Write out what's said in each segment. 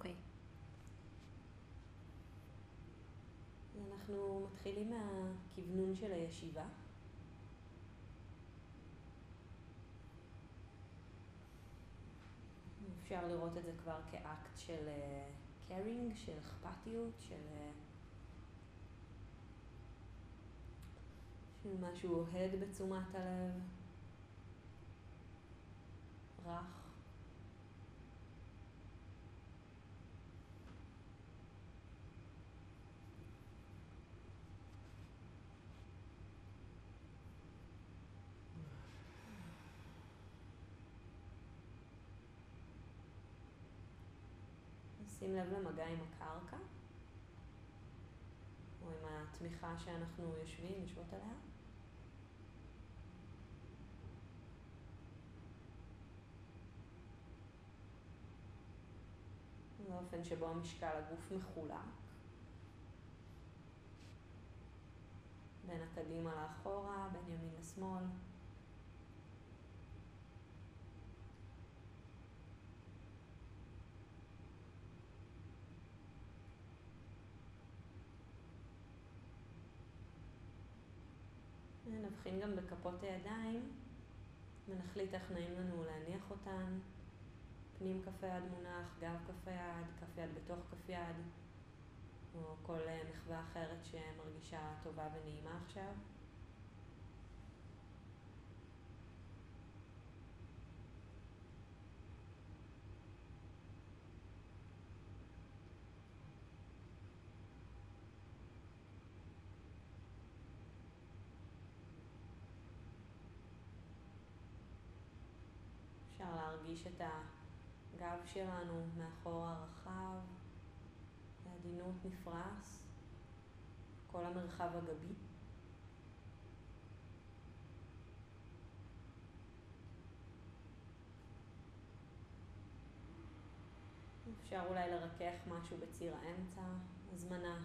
אוקיי. אנחנו מתחילים מהכוונון של הישיבה. אפשר לראות את זה כבר כאקט של קרינג, של אכפתיות, של, של משהו אוהד בתשומת הלב, רך. שים לב למגע עם הקרקע, או עם התמיכה שאנחנו יושבים, יושבות עליה. באופן שבו המשקל הגוף מחולק. בין הקדימה לאחורה, בין ימין לשמאל. נבחין גם בכפות הידיים ונחליט איך נעים לנו להניח אותן. פנים כף היד מונח, גב כף היד, כף יד בתוך כף יד, או כל מחווה אחרת שמרגישה טובה ונעימה עכשיו. אפשר להרגיש את הגב שלנו מאחור הרחב, בעדינות נפרס, כל המרחב הגבי. אפשר אולי לרכך משהו בציר האמצע, הזמנה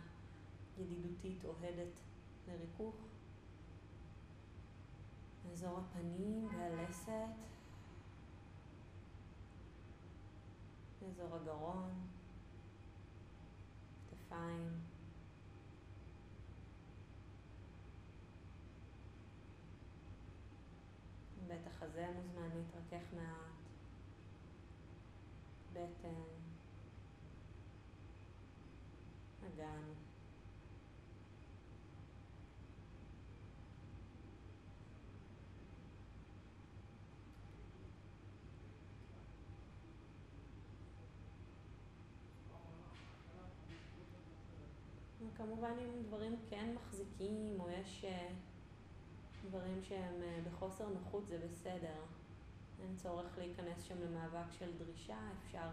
ידידותית אוהדת לריכוך. אזור הפנים והלסת. אזור הגרון, כתפיים. בית החזה מוזמן להתרכך מעט, בטן, אגן. כמובן אם דברים כן מחזיקים או יש אה, דברים שהם אה, בחוסר נוחות זה בסדר. אין צורך להיכנס שם למאבק של דרישה, אפשר...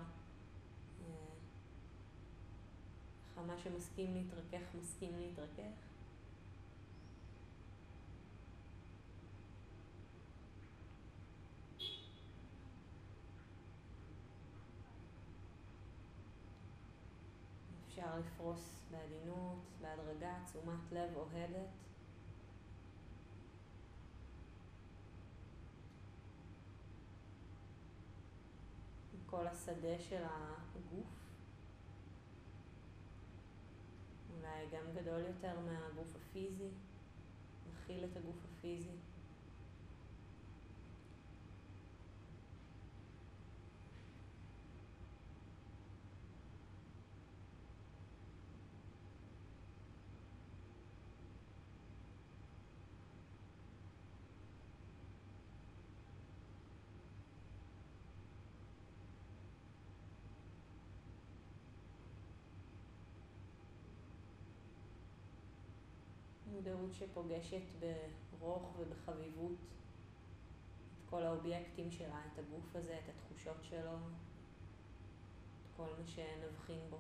אה, מה שמסכים להתרכך, מסכים להתרכך. אפשר לפרוס בעדינות, בהדרגה, תשומת לב אוהדת. כל השדה של הגוף. אולי גם גדול יותר מהגוף הפיזי, מכיל את הגוף הפיזי. מודעות שפוגשת ברוך ובחביבות את כל האובייקטים שלה, את הגוף הזה, את התחושות שלו, את כל מה שנבחין בו.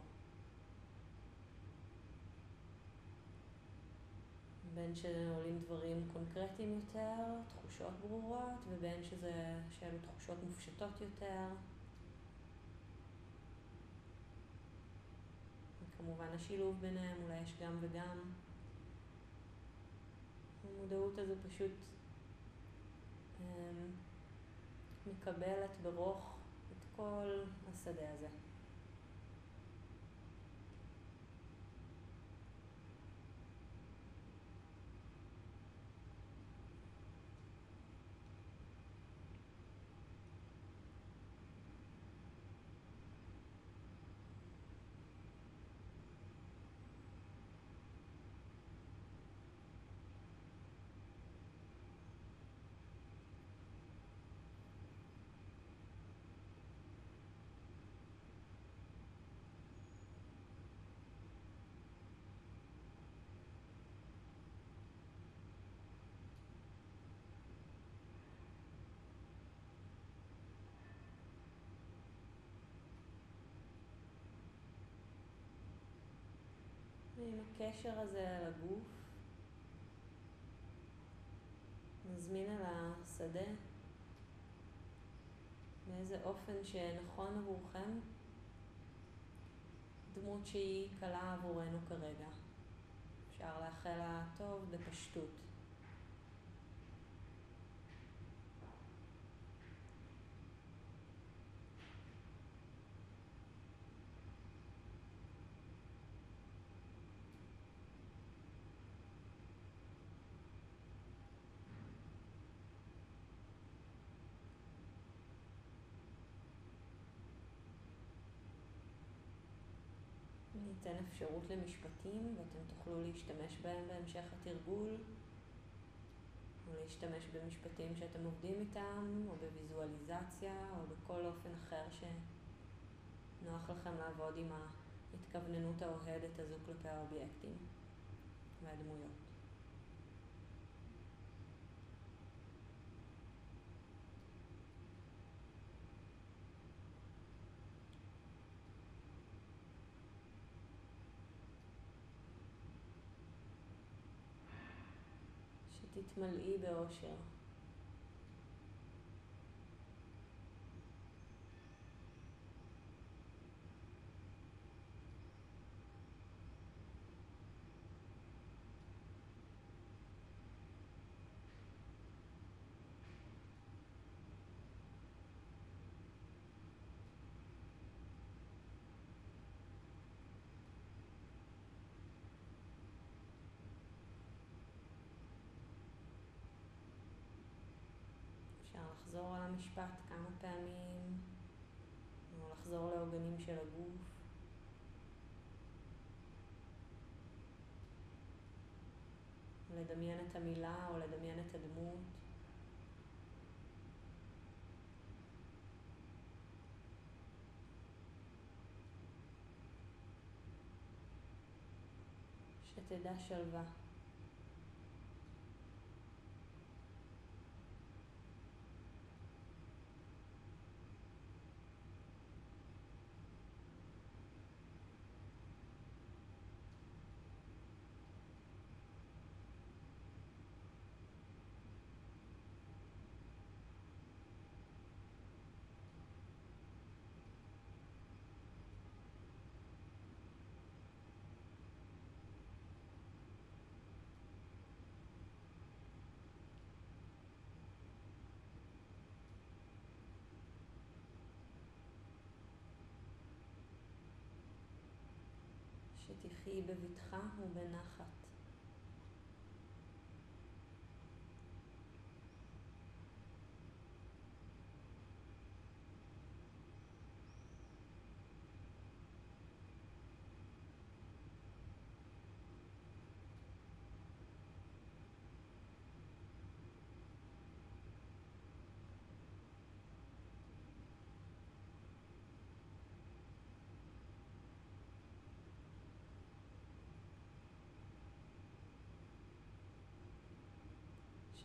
בין שעולים דברים קונקרטיים יותר, תחושות ברורות, ובין שזה, שאלו תחושות מופשטות יותר. וכמובן השילוב ביניהם, אולי יש גם וגם. המודעות הזו פשוט אמ, מקבלת ברוך את כל השדה הזה. ועם הקשר הזה לגוף, נזמין אל השדה באיזה אופן שנכון עבורכם, דמות שהיא קלה עבורנו כרגע. אפשר לאחל לה טוב בפשטות. ניתן אפשרות למשפטים ואתם תוכלו להשתמש בהם בהמשך התרגול או להשתמש במשפטים שאתם עובדים איתם או בוויזואליזציה או בכל אופן אחר שנוח לכם לעבוד עם ההתכווננות האוהדת הזו כלפי האובייקטים והדמויות. תתמלאי באושר. לחזור על המשפט כמה פעמים, או לחזור לעוגנים של הגוף. לדמיין את המילה או לדמיין את הדמות. שתדע שלווה. שתחיי בבטחה ובנחת.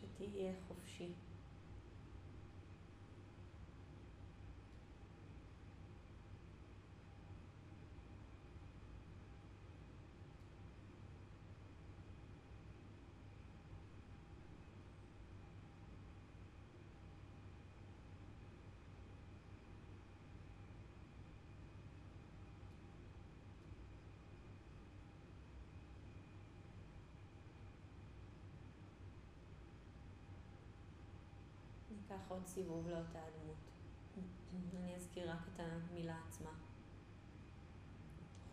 שתהיה חופשי. ניקח עוד סיבוב לאותה הדמות. אני אזכיר רק את המילה עצמה.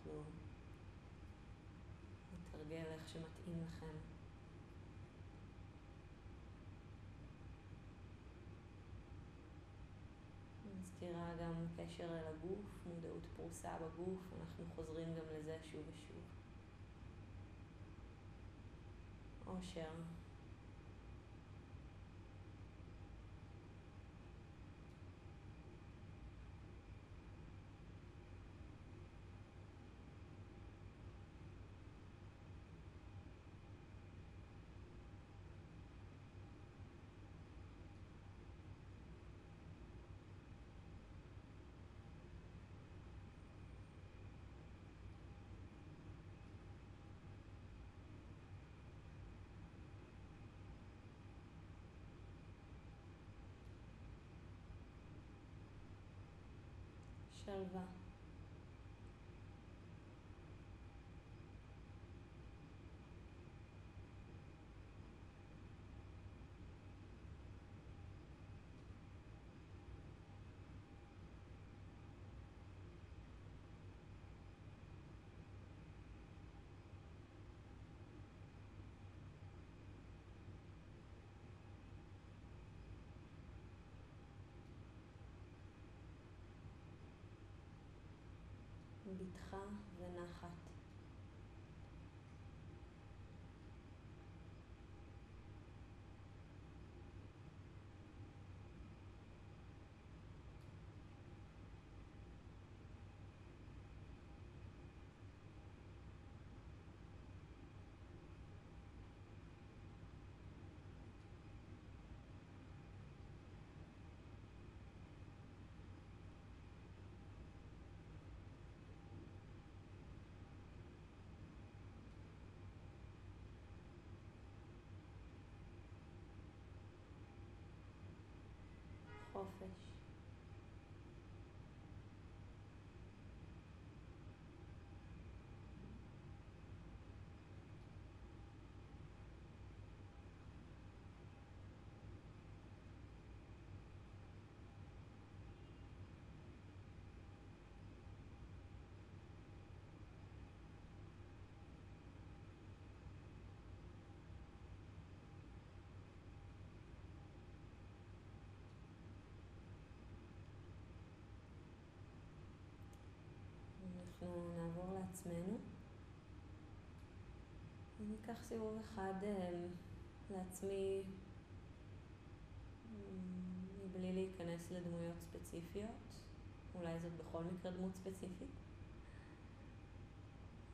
תוכלו לתרגל איך שמתאים לכם. מזכירה גם קשר אל הגוף, מודעות פרוסה בגוף, אנחנו חוזרים גם לזה שוב ושוב. אושר. שלווה. בטחה ונחת. חופש. אנחנו נעבור לעצמנו. אני אקח סיבוב אחד אה, לעצמי מבלי להיכנס לדמויות ספציפיות. אולי זאת בכל מקרה דמות ספציפית.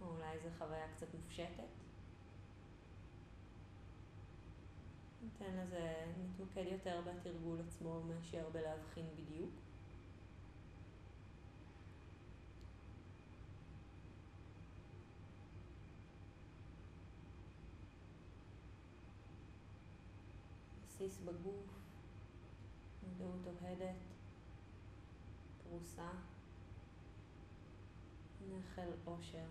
או אולי זו חוויה קצת מופשטת. ניתן לזה, נתמקד יותר בתרגול עצמו מאשר בלהבחין בדיוק. בסיס בגוף, מודעות אוהדת, פרוסה, נחל אושר.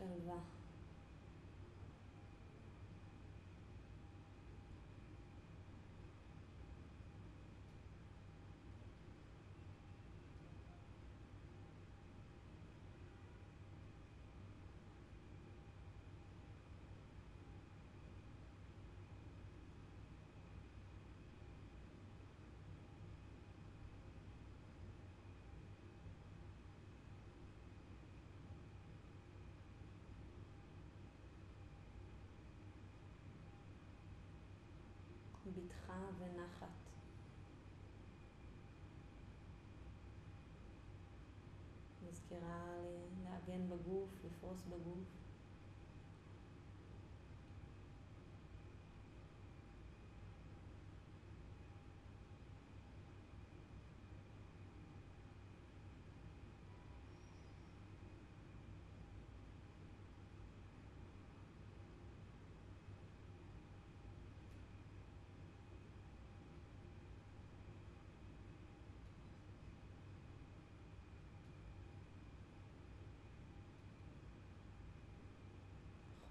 שלווה. בטחה ונחת. מזכירה לעגן בגוף, לפרוס בגוף.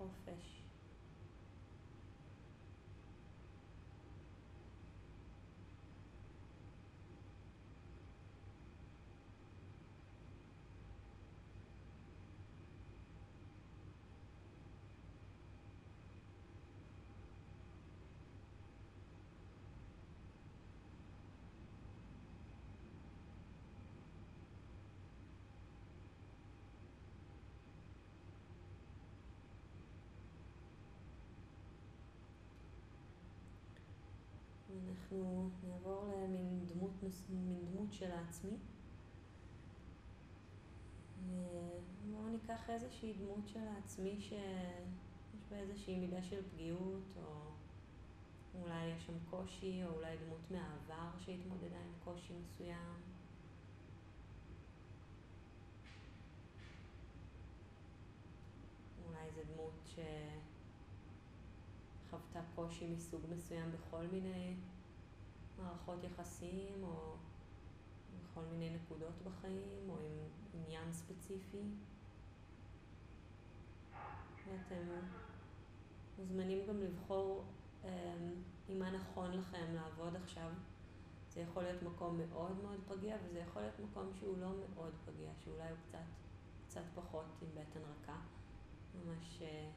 חופש. אנחנו נעבור למין דמות, מין דמות של העצמי. בואו ניקח איזושהי דמות של העצמי שיש בה איזושהי מידה של פגיעות, או אולי יש שם קושי, או אולי דמות מהעבר שהתמודדה עם קושי מסוים. אולי זו דמות שחוותה קושי מסוג מסוים בכל מיני מערכות יחסים, או בכל מיני נקודות בחיים, או עם עניין ספציפי. ואתם מוזמנים גם לבחור אמ, עם מה נכון לכם לעבוד עכשיו. זה יכול להיות מקום מאוד מאוד פגיע, וזה יכול להיות מקום שהוא לא מאוד פגיע, שאולי הוא קצת, קצת פחות עם בטן רכה. ממש, אה,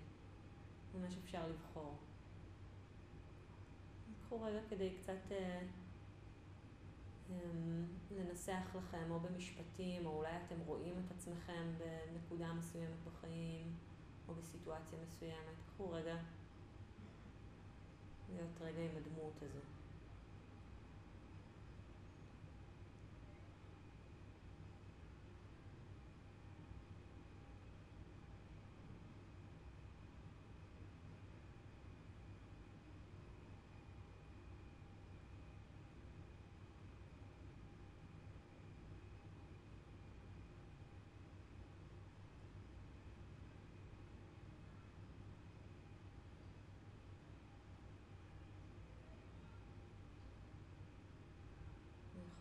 ממש אפשר לבחור. קחו רגע כדי קצת אה, אמ, לנסח לכם, או במשפטים, או אולי אתם רואים את עצמכם בנקודה מסוימת בחיים, או בסיטואציה מסוימת. קחו רגע להיות רגע עם הדמות הזו.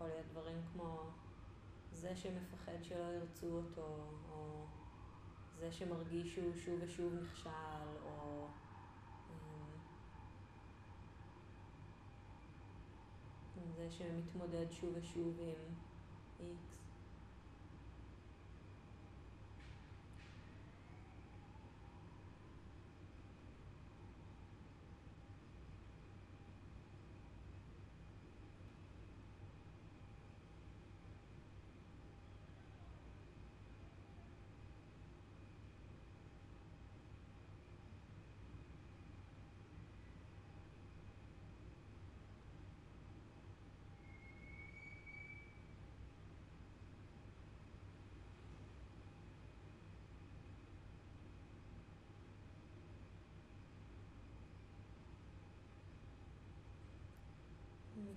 יכול להיות דברים כמו זה שמפחד שלא ירצו אותו, או זה שמרגיש שהוא שוב ושוב נכשל, או אמ, זה שמתמודד שוב ושוב עם איקס.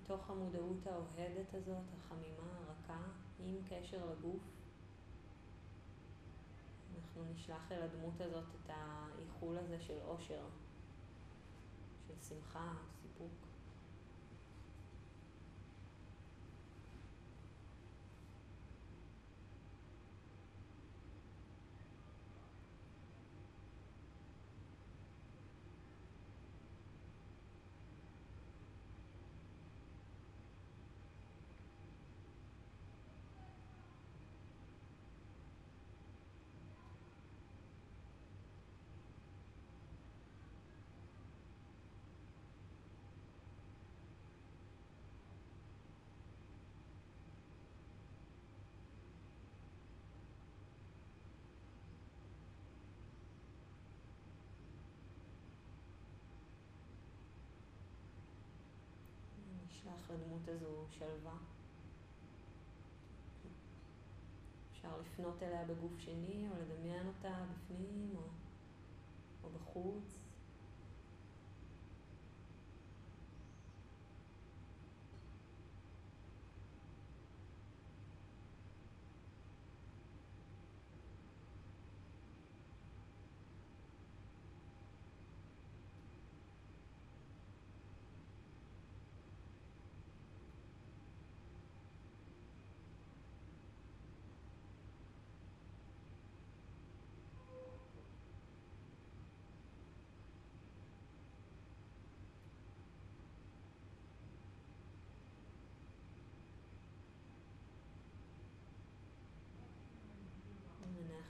מתוך המודעות האוהדת הזאת, החמימה, הרכה, עם קשר לגוף, אנחנו נשלח אל הדמות הזאת את האיחול הזה של אושר, של שמחה, סיפוק. נשלח לדמות הזו שלווה. אפשר לפנות אליה בגוף שני, או לדמיין אותה בפנים, או, או בחוץ.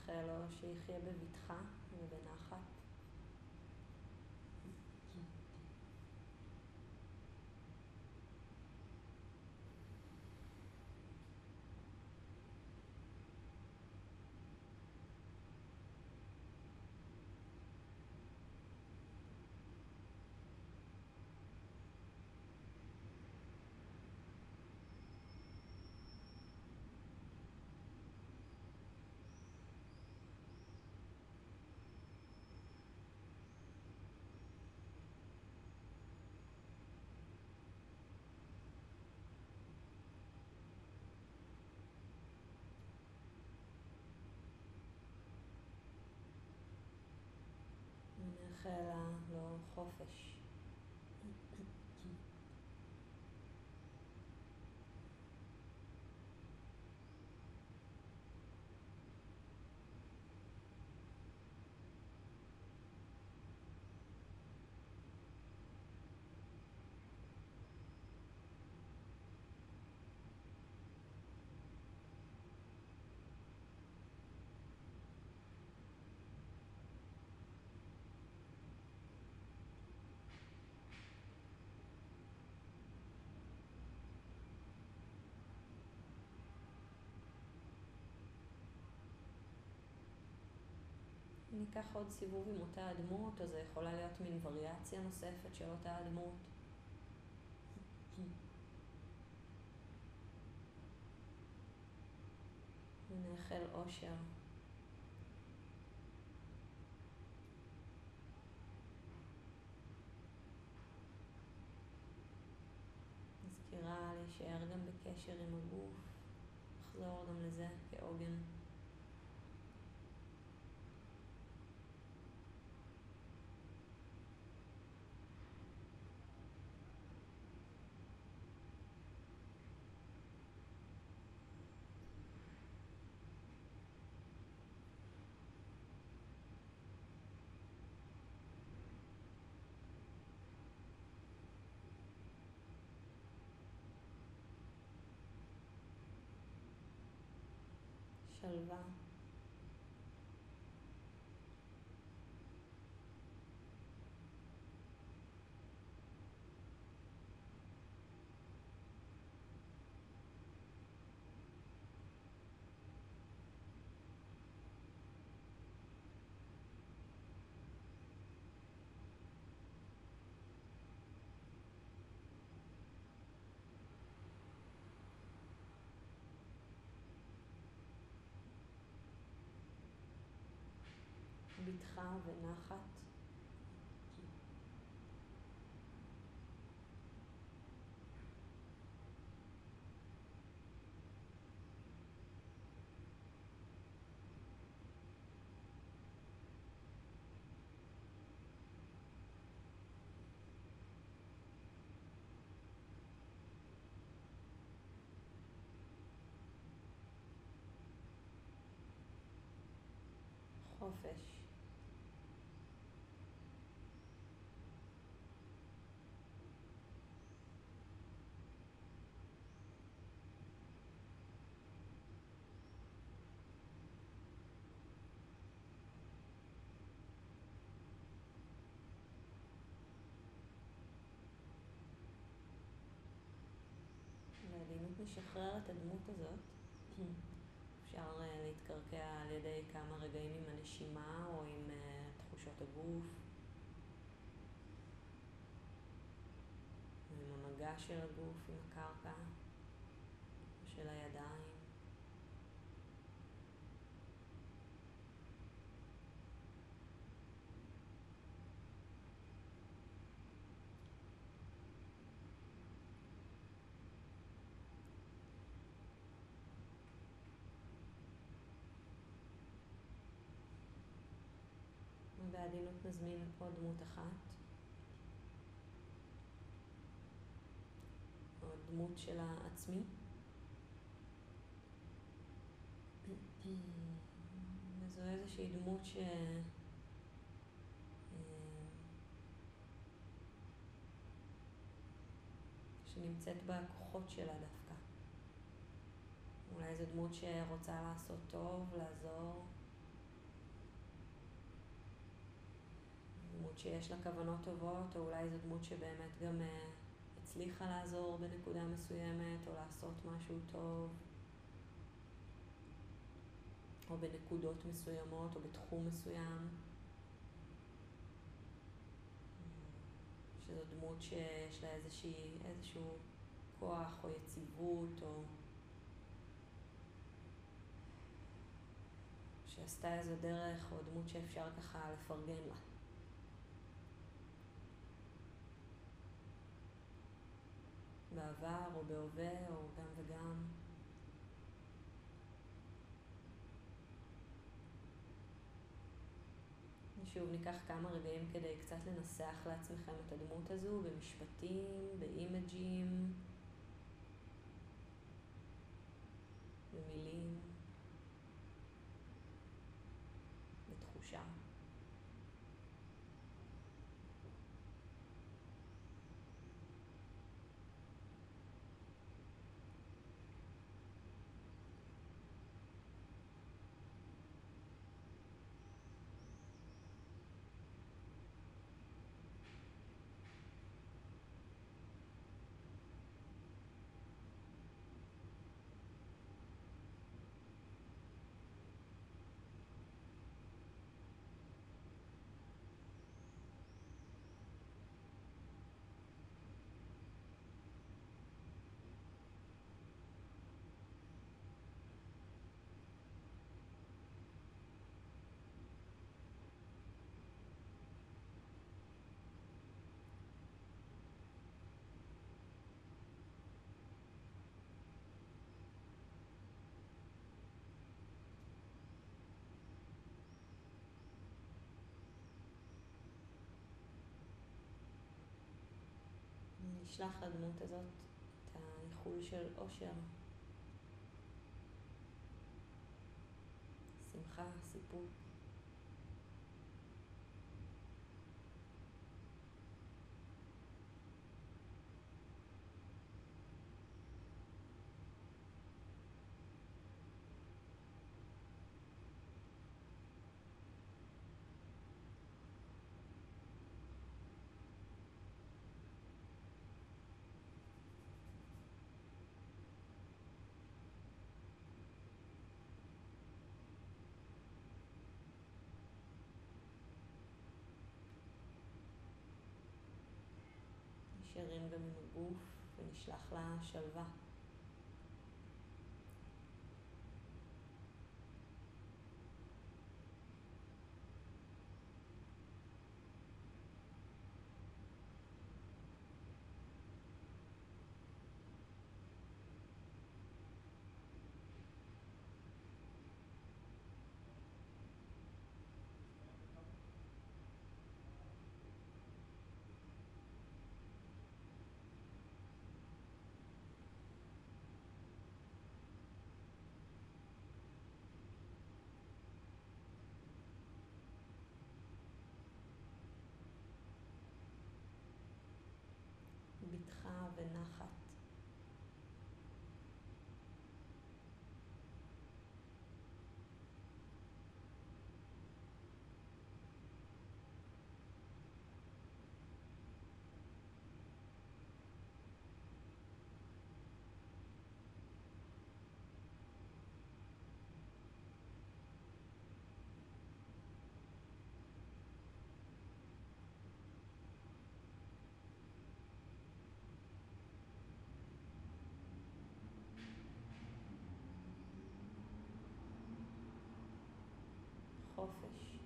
נאחל לו שיחיה בבטחה ובנחת. חלה, לא חופש. ניקח עוד סיבוב עם אותה הדמות, אז זה יכולה להיות מין וריאציה נוספת של אותה הדמות. ונאחל אושר. מזכירה להישאר גם בקשר עם הגוף, לחזור גם לזה כעוגן. שלווה. בטחה ונחת. חופש. נשחרר את הדמות הזאת. אפשר אה, להתקרקע על ידי כמה רגעים עם הנשימה או עם אה, תחושות הגוף. עם המגע של הגוף עם הקרקע, של הידיים. בעדינות נזמין עוד דמות אחת. עוד דמות של העצמי. וזו איזושהי דמות ש... אה, שנמצאת בכוחות שלה דווקא. אולי זו דמות שרוצה לעשות טוב, לעזור. דמות שיש לה כוונות טובות, או אולי זו דמות שבאמת גם uh, הצליחה לעזור בנקודה מסוימת, או לעשות משהו טוב, או בנקודות מסוימות, או בתחום מסוים. שזו דמות שיש לה איזושהי, איזשהו כוח או יציבות, או שעשתה איזו דרך, או דמות שאפשר ככה לפרגן לה. בעבר או בהווה או גם וגם. שוב ניקח כמה רגעים כדי קצת לנסח לעצמכם את הדמות הזו במשפטים, באימג'ים, נשלח לדמות הזאת את האיחול של אושר, שמחה, סיפוק. נשארים גם עם הגוף ונשלח לה שלווה. בטחה ונחת. חופש.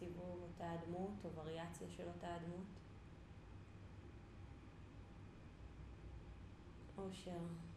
סיבוב אותה הדמות או וריאציה של אותה הדמות. אושר.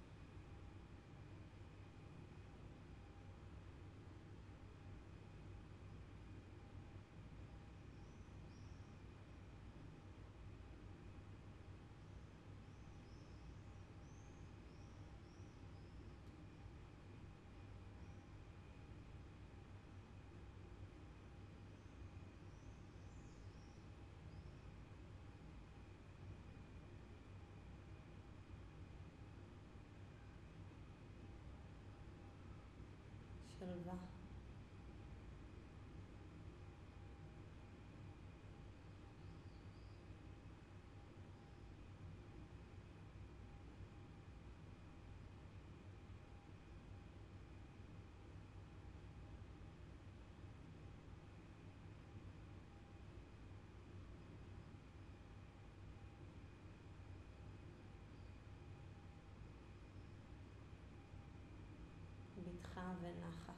שלווה. ונחת.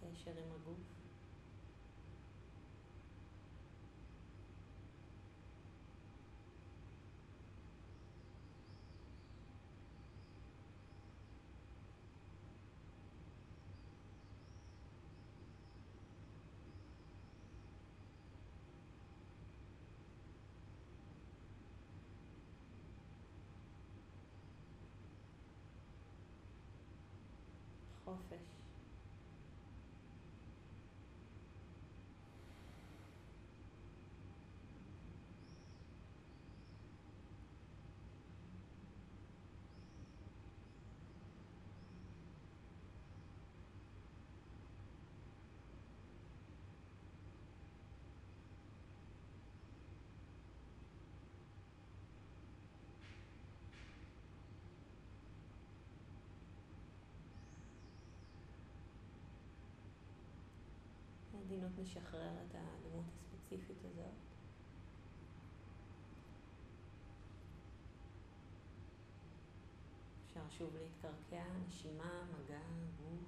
קשר עם הגוף. חופש. בעדינות נשחרר את הדמות הספציפית הזאת. אפשר שוב להתקרקע, נשימה, מגע, גוף.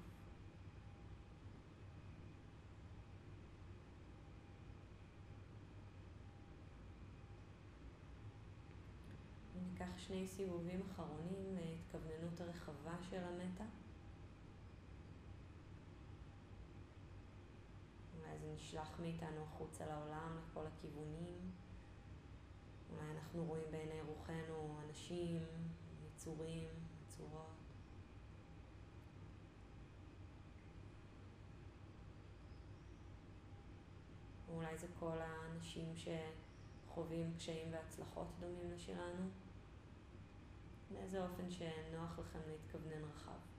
וניקח שני סיבובים אחרונים להתכווננות הרחבה של המטה. זה נשלח מאיתנו החוצה לעולם, לכל הכיוונים. אולי אנחנו רואים בעיני רוחנו אנשים, יצורים, יצורות. אולי זה כל האנשים שחווים קשיים והצלחות דומים לשלנו. באיזה אופן שנוח לכם להתכוונן רחב.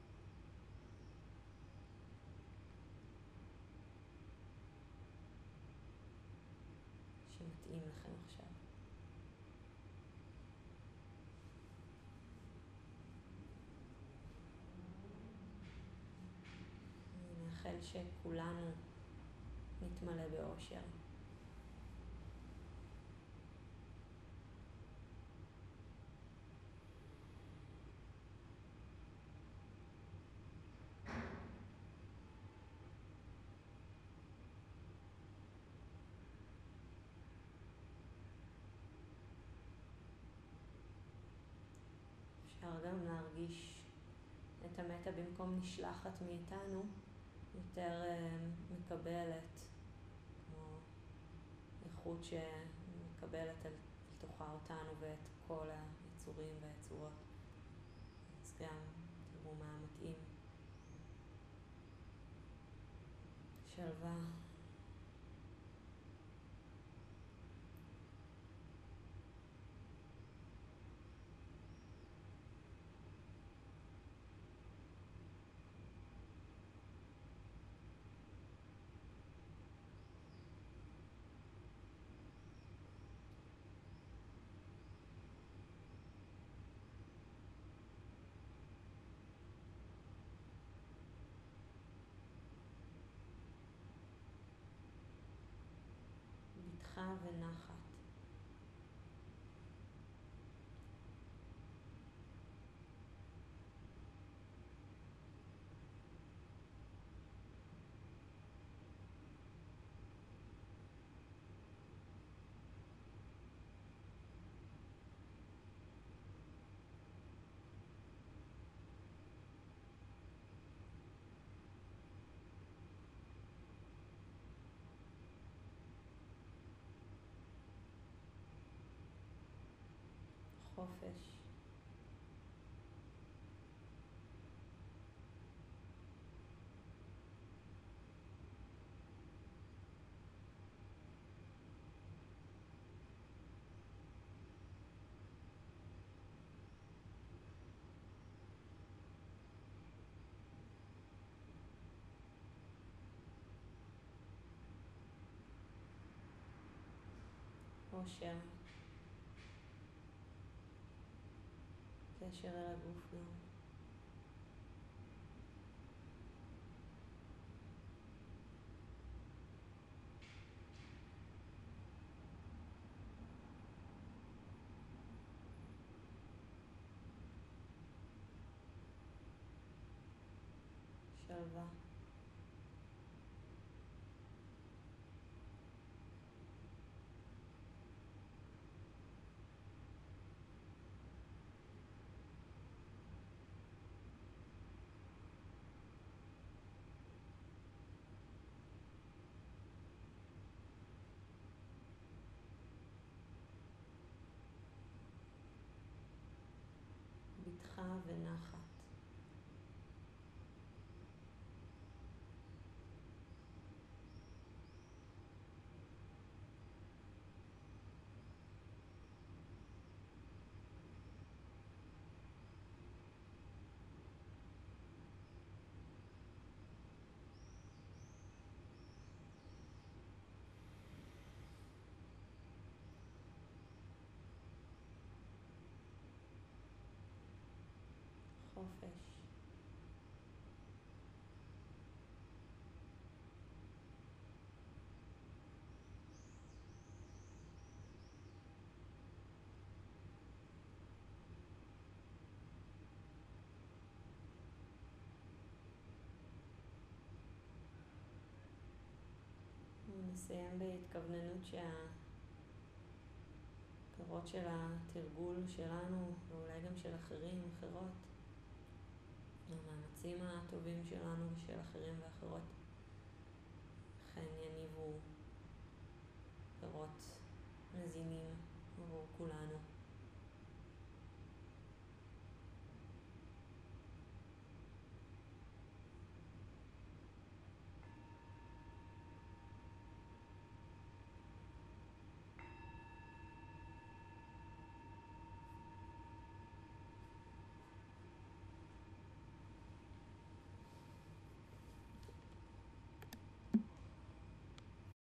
שמתאים לכם עכשיו. אני מאחל שכולנו נתמלא באושר. אפשר גם להרגיש את המטה במקום נשלחת מאיתנו, יותר אה, מקבלת, כמו איכות שמקבלת אל תוכה אותנו ואת כל היצורים והיצורות. אז גם תראו מה מתאים. שלווה. בטחה ונחת. חופש. אושר. קשר אל הגוף גם. שלווה. בטחה ונחת. חופש. נסיים בהתכווננות שהפירות של התרגול שלנו, ואולי גם של אחרים, אחרות, המאמצים הטובים שלנו ושל אחרים ואחרות, אכן יניבו פירות מזינים עבור כולנו.